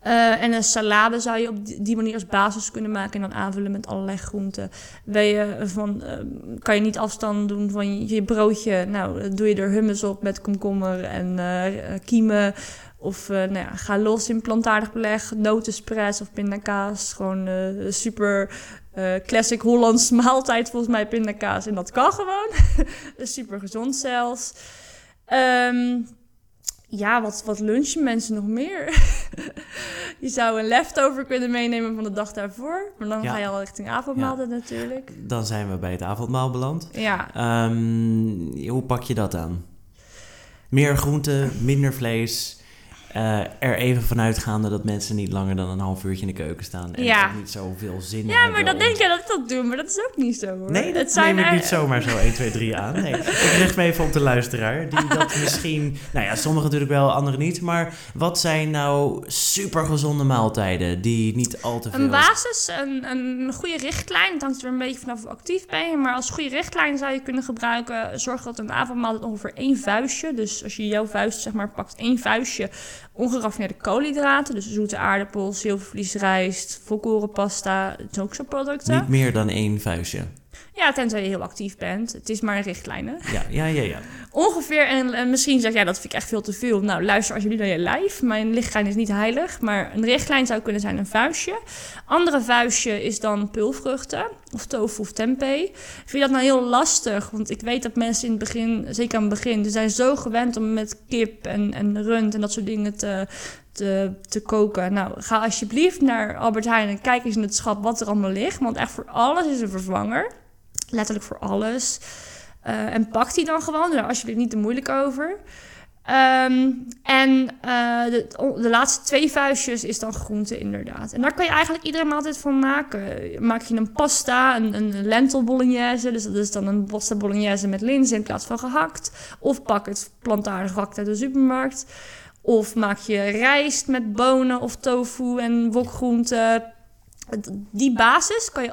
[SPEAKER 3] Eh, en een salade zou je op die- manier als basis kunnen maken en dan aanvullen met allerlei groenten. Van, eh, kan je niet afstand doen van je, je broodje? Nou, dan doe je er hummus op met komkommer en eh, eh, kiemen. Of eh, nou ja, ga los in plantaardig beleg, notenspreads of pindakaas. Gewoon eh, super eh, classic Hollands [laughs] maaltijd volgens mij, pindakaas. En dat kan gewoon. [laughs] super gezond zelfs. Ehm, ja, wat, wat lunchen mensen nog meer? [laughs] je zou een leftover kunnen meenemen van de dag daarvoor. Maar dan
[SPEAKER 2] Ja.
[SPEAKER 3] ga je al richting avondmaaltijd natuurlijk.
[SPEAKER 2] dan zijn we bij het avondmaal beland.
[SPEAKER 3] Ja,
[SPEAKER 2] Ehm, hoe pak je dat aan? Meer groente, minder vlees. Eh, er even vanuitgaande dat mensen niet langer dan een half uurtje in de keuken staan. En
[SPEAKER 3] Ja.
[SPEAKER 2] niet zoveel zin
[SPEAKER 3] ja
[SPEAKER 2] hebben
[SPEAKER 3] maar dat
[SPEAKER 2] om-
[SPEAKER 3] denk je dat ik dat doe, maar dat is ook niet zo hoor.
[SPEAKER 2] Nee, dat
[SPEAKER 3] Het zijn
[SPEAKER 2] neem ik niet zomaar zo 1, 2, 3 aan. Nee, ik richt me even op de luisteraar. Die [laughs] dat misschien... Nou ja, sommigen natuurlijk wel, anderen niet. Maar wat zijn nou super gezonde maaltijden die niet al te veel...
[SPEAKER 3] Een basis, een, een goede richtlijn. Het hangt er een beetje vanaf hoe actief ben je. Maar als goede richtlijn zou je kunnen gebruiken. Zorg dat een avondmaaltijd ongeveer één vuistje. Dus als je jouw vuist zeg maar pakt, één vuistje ongeraffineerde koolhydraten. Dus zoete aardappels, zilvervlies, rijst, volkoren pasta. Ook zo'n producten.
[SPEAKER 2] Niet meer dan één vuistje.
[SPEAKER 3] Ja, tenzij je heel actief bent. Het is maar een richtlijn hè.
[SPEAKER 2] Ja, ja, ja, ja.
[SPEAKER 3] Ongeveer, en, en misschien zeg jij, ja, dat vind ik echt veel te veel. Nou, luister alsjeblieft naar je lijf. Mijn richtlijn is niet heilig, maar een richtlijn zou kunnen zijn een vuistje. Andere vuistje is dan pulvruchten, of tofu of tempeh. Vind je dat nou heel lastig? Want ik weet dat mensen in het begin, zeker aan het begin, ze zijn zo gewend om met kip en, en rund en dat soort dingen te, te, te koken. Nou, ga alsjeblieft naar Albert Heijn en kijk eens in het schap wat er allemaal ligt. Want echt voor alles is een vervanger. Letterlijk voor alles. Eh, en pak die dan gewoon. Daar alsjeblieft niet te moeilijk over. Ehm, en eh, de, de laatste twee vuistjes is dan groente inderdaad. En daar kan je eigenlijk iedere maaltijd van maken. Maak je een pasta, een, een lentil bolognese. Dus dat is dan een pasta bolognese met linzen in plaats van gehakt. Of pak het plantaardig gehakt uit de supermarkt. Of maak je rijst met bonen of tofu en wokgroenten. Die basis kan je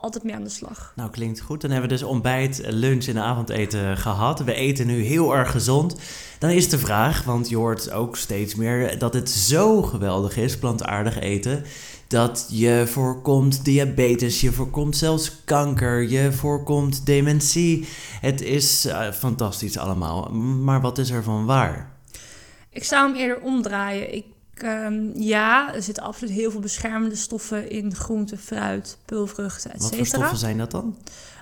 [SPEAKER 3] altijd mee aan de slag.
[SPEAKER 2] Nou, klinkt goed. Dan hebben we dus ontbijt, lunch en avondeten gehad. We eten nu heel erg gezond. Dan is de vraag, want je hoort ook steeds meer dat het zo geweldig is, plantaardig eten, dat je voorkomt diabetes, je voorkomt zelfs kanker, je voorkomt dementie. Het is eh, fantastisch allemaal. Maar wat is er van waar?
[SPEAKER 3] Ik zou hem eerder omdraaien. Ik, ehm, ja, er zitten absoluut heel veel beschermende stoffen in groente, fruit, pulvruchten, et
[SPEAKER 2] Wat voor stoffen zijn dat dan?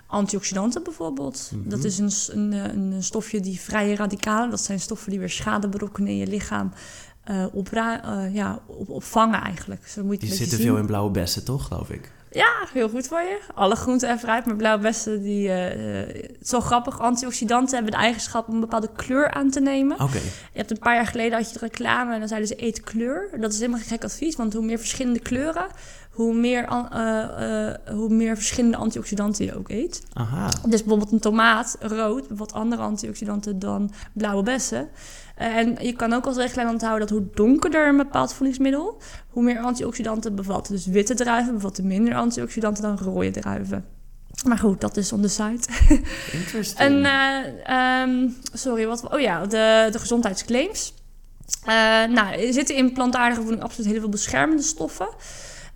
[SPEAKER 3] Antioxidanten bijvoorbeeld.
[SPEAKER 2] Mhm.
[SPEAKER 3] Dat is een, een, eh, een stofje die vrije radicalen, dat zijn stoffen die weer schade berokkenen in je lichaam, eh eh, ja, op, opvangen eigenlijk. Zo moet je
[SPEAKER 2] Die zitten veel in blauwe bessen, toch, geloof ik?
[SPEAKER 3] Ja, heel goed voor je. Alle groenten en fruit, maar blauwe bessen, die, eh, het is wel grappig. Antioxidanten hebben de eigenschap om een bepaalde kleur aan te nemen.
[SPEAKER 2] Oké.
[SPEAKER 3] Je hebt een paar jaar geleden had je de reclame en dan zeiden ze eet kleur. Dat is helemaal geen gek advies, want hoe meer verschillende kleuren, hoe meer, eh, eh, hoe meer verschillende antioxidanten je ook eet.
[SPEAKER 2] Aha.
[SPEAKER 3] Dus bijvoorbeeld een tomaat, rood, bevat andere antioxidanten dan blauwe bessen. En je kan ook als richtlijn onthouden dat hoe donkerder een bepaald voedingsmiddel, hoe meer antioxidanten bevat. Dus witte druiven bevatten minder antioxidanten dan rode druiven. Maar goed, dat is on the site.
[SPEAKER 2] Interesting.
[SPEAKER 3] En, ehm, sorry, wat... Oh ja, de, de gezondheidsclaims. Eh, nou, er zitten in plantaardige voeding absoluut heel veel beschermende stoffen.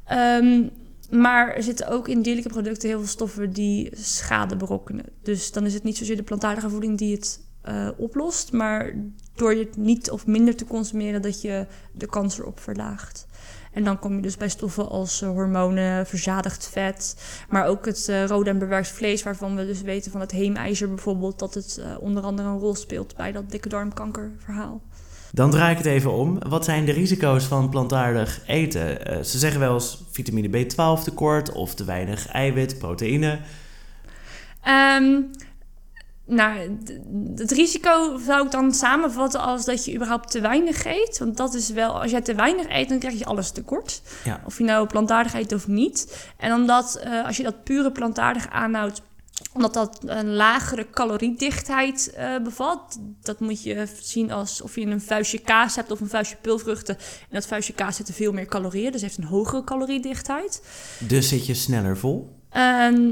[SPEAKER 3] Ehm, maar er zitten ook in dierlijke producten heel veel stoffen die schade berokkenen. Dus dan is het niet zozeer de plantaardige voeding die het eh, oplost, maar door je het niet of minder te consumeren, dat je de kans erop verlaagt. En dan kom je dus bij stoffen als eh, hormonen, verzadigd vet, maar ook het eh, rode en bewerkt vlees, waarvan we dus weten van het heemijzer bijvoorbeeld, dat het onder andere een rol speelt bij dat dikke darmkankerverhaal.
[SPEAKER 2] Dan draai ik het even om. Wat zijn de risico's van plantaardig eten? Ze zeggen wel eens vitamine B12 tekort of te weinig eiwit, proteïne.
[SPEAKER 3] Ehm, nou, het risico zou ik dan samenvatten als dat je überhaupt te weinig eet. Want dat is wel, als jij te weinig eet, dan krijg je alles tekort.
[SPEAKER 2] Ja.
[SPEAKER 3] Of je nou plantaardig eet of niet. En omdat, eh, als je dat pure plantaardig aanhoudt, omdat dat een lagere caloriedichtheid eh, bevat. Dat moet je zien als of je een vuistje kaas hebt of een vuistje pulvruchten. En dat vuistje kaas zit er veel meer calorieën, dus heeft een hogere caloriedichtheid.
[SPEAKER 2] Dus zit je sneller vol?
[SPEAKER 3] Ehm,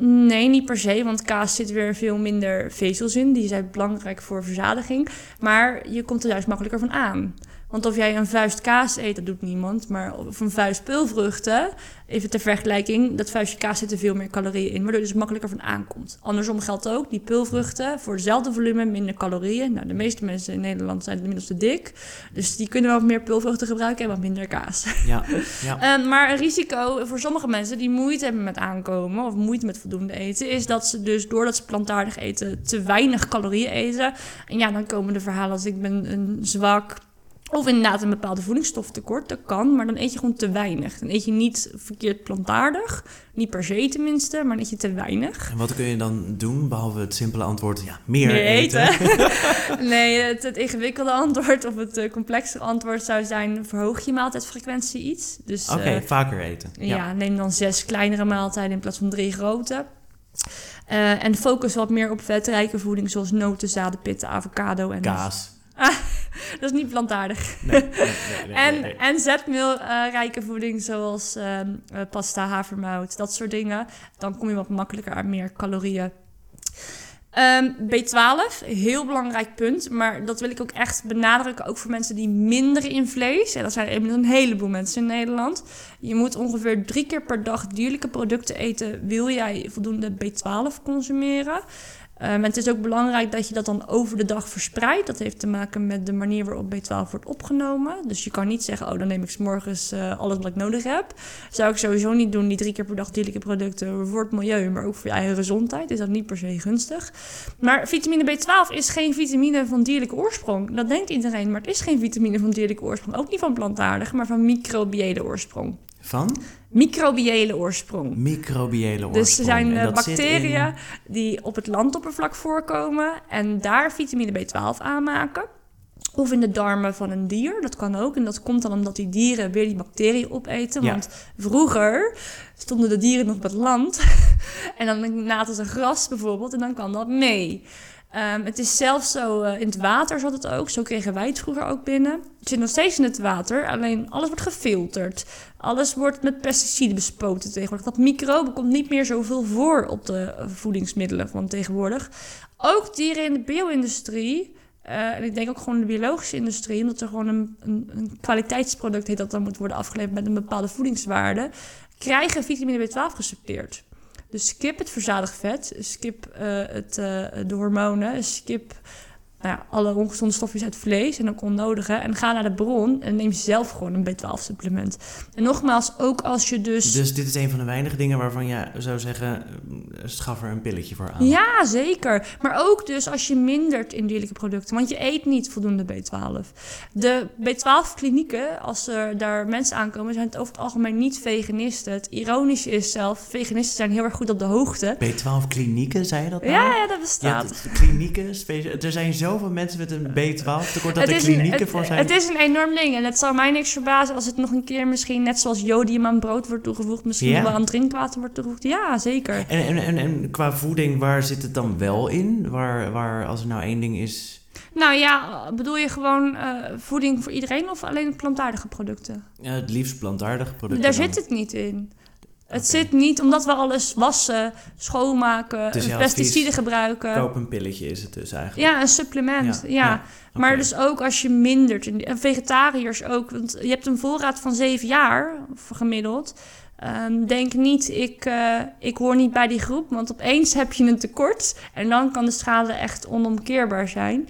[SPEAKER 3] nee, niet per se, want kaas zit weer veel minder vezels in. Die zijn belangrijk voor verzadiging. Maar je komt er juist makkelijker van aan. Want of jij een vuist kaas eet, dat doet niemand. Maar of een vuist peulvruchten, even ter vergelijking, dat vuistje kaas zit er veel meer calorieën in, waardoor je dus makkelijker van aankomt. Andersom geldt ook, die peulvruchten, voor hetzelfde volume minder calorieën. Nou, de meeste mensen in Nederland zijn inmiddels te dik. Dus die kunnen wel meer peulvruchten gebruiken en wat minder kaas.
[SPEAKER 2] Ja. [laughs] ja.
[SPEAKER 3] Eh, maar een risico voor sommige mensen die moeite hebben met aankomen of moeite met voldoende eten, is dat ze dus doordat ze plantaardig eten te weinig calorieën eten. En ja, dan komen de verhalen als ik ben een zwak. Of inderdaad een bepaalde voedingsstoftekort, dat kan, maar dan eet je gewoon te weinig. Dan eet je niet verkeerd plantaardig, niet per se tenminste, maar dan eet je te weinig.
[SPEAKER 2] En wat kun je dan doen, behalve het simpele antwoord, ja, meer,
[SPEAKER 3] Meer
[SPEAKER 2] eten? [laughs]
[SPEAKER 3] nee, het, het ingewikkelde antwoord of het uh, complexere antwoord zou zijn: verhoog je maaltijdfrequentie iets. Dus,
[SPEAKER 2] Oké,
[SPEAKER 3] eh,
[SPEAKER 2] vaker eten.
[SPEAKER 3] Ja. neem dan zes kleinere maaltijden in plaats van drie grote. Uh, en focus wat meer op vetrijke voeding, zoals noten, zaden, pitten, avocado en...
[SPEAKER 2] Kaas.
[SPEAKER 3] Ah, [laughs] [laughs] [laughs] dat is niet plantaardig.
[SPEAKER 2] Nee, [laughs]
[SPEAKER 3] en, zetmeelrijke voeding, zoals uh, pasta, havermout, dat soort dingen. Dan kom je wat makkelijker aan meer calorieën. Um, B12, heel belangrijk punt, maar dat wil ik ook echt benadrukken, ook voor mensen die minder in vlees. En dat zijn inmiddels een heleboel mensen in Nederland. Je moet ongeveer drie keer per dag dierlijke producten eten, wil jij voldoende B12 consumeren. Um, het is ook belangrijk dat je dat dan over de dag verspreidt. Dat heeft te maken met de manier waarop B12 wordt opgenomen. Dus je kan niet zeggen, oh, dan neem ik s morgens uh, alles wat ik nodig heb. Zou ik sowieso niet doen, die drie keer per dag dierlijke producten voor het milieu, maar ook voor je eigen gezondheid. Is dat niet per se gunstig. Maar vitamine B12 is geen vitamine van dierlijke oorsprong. Dat denkt iedereen, maar het is geen vitamine van dierlijke oorsprong. Ook niet van plantaardig, maar van microbiële oorsprong.
[SPEAKER 2] Van?
[SPEAKER 3] Microbiële oorsprong.
[SPEAKER 2] Microbiële oorsprong.
[SPEAKER 3] Dus er zijn
[SPEAKER 2] En dat
[SPEAKER 3] bacteriën die op het landoppervlak voorkomen en daar vitamine B12 aanmaken. Of in de darmen van een dier, dat kan ook. En dat komt dan omdat die dieren weer die bacteriën opeten.
[SPEAKER 2] Ja.
[SPEAKER 3] Want vroeger stonden de dieren nog op het land. [laughs] en dan naten ze gras bijvoorbeeld en dan kan dat mee. Um, het is zelfs zo, uh, in het water zat het ook. Zo kregen wij het vroeger ook binnen. Het zit nog steeds in het water, alleen alles wordt gefilterd. Alles wordt met pesticiden bespoten tegenwoordig. Dat microben komt niet meer zoveel voor op de uh, voedingsmiddelen van tegenwoordig. Ook dieren in de bio-industrie... Uh, en ik denk ook gewoon de biologische industrie, omdat er gewoon een, een, een kwaliteitsproduct heet dat dan moet worden afgeleverd met een bepaalde voedingswaarde, krijgen vitamine B12 gesuppleerd. Dus skip het verzadigd vet, skip uh, het, uh, de hormonen, skip nou ja, alle ongezonde stofjes uit vlees en ook onnodige. En ga naar de bron en neem zelf gewoon een B12-supplement. En nogmaals, ook als je dus...
[SPEAKER 2] Dus dit is een van de weinige dingen waarvan je zou zeggen, eh, schaf er een pilletje voor aan.
[SPEAKER 3] Ja, zeker. Maar ook dus als je mindert in dierlijke producten. Want je eet niet voldoende B12. De B12-klinieken, als er daar mensen aankomen, zijn het over het algemeen niet veganisten. Het ironische is zelf, veganisten zijn heel erg goed op de hoogte.
[SPEAKER 2] B12 klinieken, zei je dat nou?
[SPEAKER 3] Ja, ja, dat
[SPEAKER 2] Ja,
[SPEAKER 3] bestaat.
[SPEAKER 2] de klinieken, er zijn zoveel mensen met een B12 tekort dat er
[SPEAKER 3] een-
[SPEAKER 2] klinieken voor zijn.
[SPEAKER 3] het is een enorm ding. En het zou mij niks verbazen als het nog een keer misschien net zoals jodium aan brood wordt toegevoegd. Misschien
[SPEAKER 2] Ja.
[SPEAKER 3] wel aan drinkwater wordt toegevoegd. Ja, zeker.
[SPEAKER 2] En, en, en, en qua voeding, waar zit het dan wel in? Waar, waar als er nou één ding is...
[SPEAKER 3] Nou ja, bedoel je gewoon eh, voeding voor iedereen of alleen plantaardige producten?
[SPEAKER 2] Ja, het liefst plantaardige producten.
[SPEAKER 3] Daar
[SPEAKER 2] dan.
[SPEAKER 3] zit het niet in. Het zit niet omdat we alles wassen, schoonmaken,
[SPEAKER 2] Dus
[SPEAKER 3] pesticiden gebruiken.
[SPEAKER 2] Koop een pilletje is het dus eigenlijk.
[SPEAKER 3] Ja, een supplement.
[SPEAKER 2] Ja,
[SPEAKER 3] Ja,
[SPEAKER 2] ja,
[SPEAKER 3] Maar dus ook als je mindert. En en vegetariërs ook. Want je hebt een voorraad van zeven jaar gemiddeld. Ehm, denk niet, ik, eh, ik hoor niet bij die groep. Want opeens heb je een tekort. En dan kan de schade echt onomkeerbaar zijn.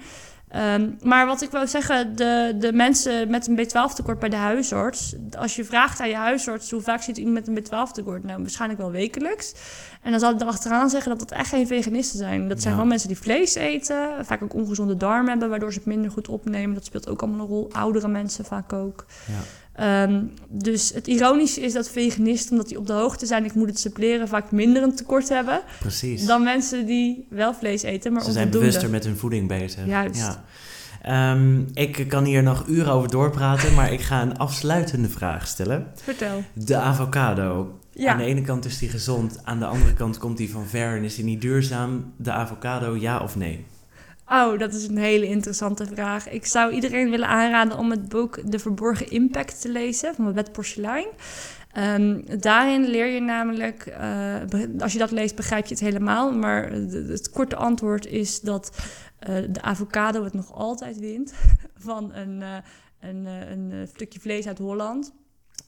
[SPEAKER 3] Ehm, maar wat ik wou zeggen, de, de mensen met een B12-tekort bij de huisarts. Als je vraagt aan je huisarts hoe vaak zit iemand met een B12-tekort, nou waarschijnlijk wel wekelijks. En dan zal ik erachteraan zeggen dat het echt geen veganisten zijn. Dat zijn
[SPEAKER 2] Ja.
[SPEAKER 3] gewoon mensen die vlees eten, vaak ook ongezonde darmen hebben, waardoor ze het minder goed opnemen. Dat speelt ook allemaal een rol. Oudere mensen vaak ook.
[SPEAKER 2] Ja.
[SPEAKER 3] Ehm, dus het ironische is dat veganisten, omdat die op de hoogte zijn, ik moet het suppleren, vaak minder een tekort hebben
[SPEAKER 2] Precies.
[SPEAKER 3] dan mensen die wel vlees eten, maar
[SPEAKER 2] Ze zijn bewuster met hun voeding bezig.
[SPEAKER 3] Juist.
[SPEAKER 2] Ja. Ehm, ik kan hier nog uren over doorpraten, maar ik ga een afsluitende vraag stellen.
[SPEAKER 3] Vertel.
[SPEAKER 2] De avocado.
[SPEAKER 3] Ja.
[SPEAKER 2] Aan de ene kant is die gezond, aan de andere kant komt die van ver en is die niet duurzaam. De avocado, ja of nee?
[SPEAKER 3] Oh, dat is een hele interessante vraag. Ik zou iedereen willen aanraden om het boek De Verborgen Impact te lezen van Wet Porselein. Ehm, daarin leer je namelijk, eh, als je dat leest, begrijp je het helemaal. Maar het korte antwoord is dat eh, de avocado het nog altijd wint [laughs] van een, eh, een, een stukje vlees uit Holland.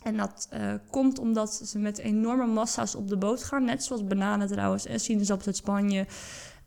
[SPEAKER 3] En dat komt omdat ze met enorme massa's op de boot gaan. Net zoals bananen trouwens en sinaasappels uit Spanje.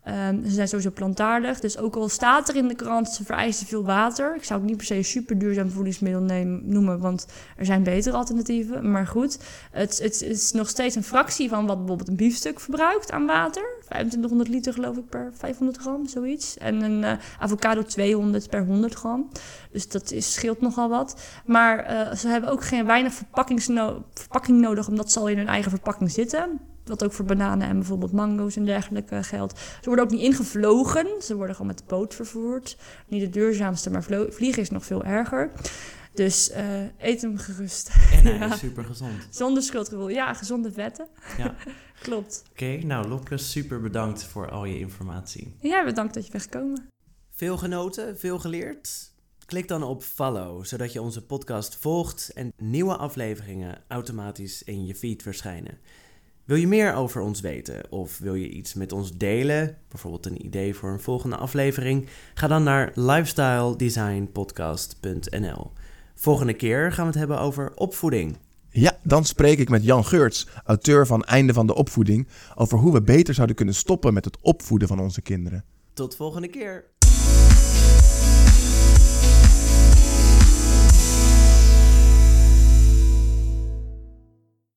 [SPEAKER 3] Ehm, ze zijn sowieso plantaardig. Dus ook al staat er in de krant, ze vereisen veel water. Ik zou het niet per se een super duurzaam voedingsmiddel neem- noemen, want er zijn betere alternatieven. Maar goed, het, het is nog steeds een fractie van wat bijvoorbeeld een biefstuk verbruikt aan water. 2500 liter geloof ik per 500 gram, zoiets. En een eh, avocado 200 per 100 gram. Dus dat is, scheelt nogal wat. Maar eh, ze hebben ook geen weinig verpakking nodig, omdat ze al in hun eigen verpakking zitten. Wat ook voor bananen en bijvoorbeeld mango's en dergelijke geldt. Ze worden ook niet ingevlogen. Ze worden gewoon met de boot vervoerd. Niet de duurzaamste, maar vliegen is nog veel erger. Dus eh, eet hem gerust.
[SPEAKER 2] En hij [laughs]
[SPEAKER 3] Ja.
[SPEAKER 2] is super gezond.
[SPEAKER 3] Zonder schuldgevoel. Ja, gezonde vetten.
[SPEAKER 2] Ja. [laughs]
[SPEAKER 3] Klopt.
[SPEAKER 2] Oké, nou Lopke, super bedankt voor al je informatie.
[SPEAKER 3] Ja, bedankt dat je bent gekomen.
[SPEAKER 2] Veel genoten, veel geleerd? Klik dan op follow, zodat je onze podcast volgt en nieuwe afleveringen automatisch in je feed verschijnen. Wil je meer over ons weten of wil je iets met ons delen, bijvoorbeeld een idee voor een volgende aflevering? Ga dan naar lifestyledesignpodcast.nl. Volgende keer gaan we het hebben over opvoeding.
[SPEAKER 1] Ja, dan spreek ik met Jan Geurts, auteur van Einde van de Opvoeding, over hoe we beter zouden kunnen stoppen met het opvoeden van onze kinderen.
[SPEAKER 2] Tot volgende keer.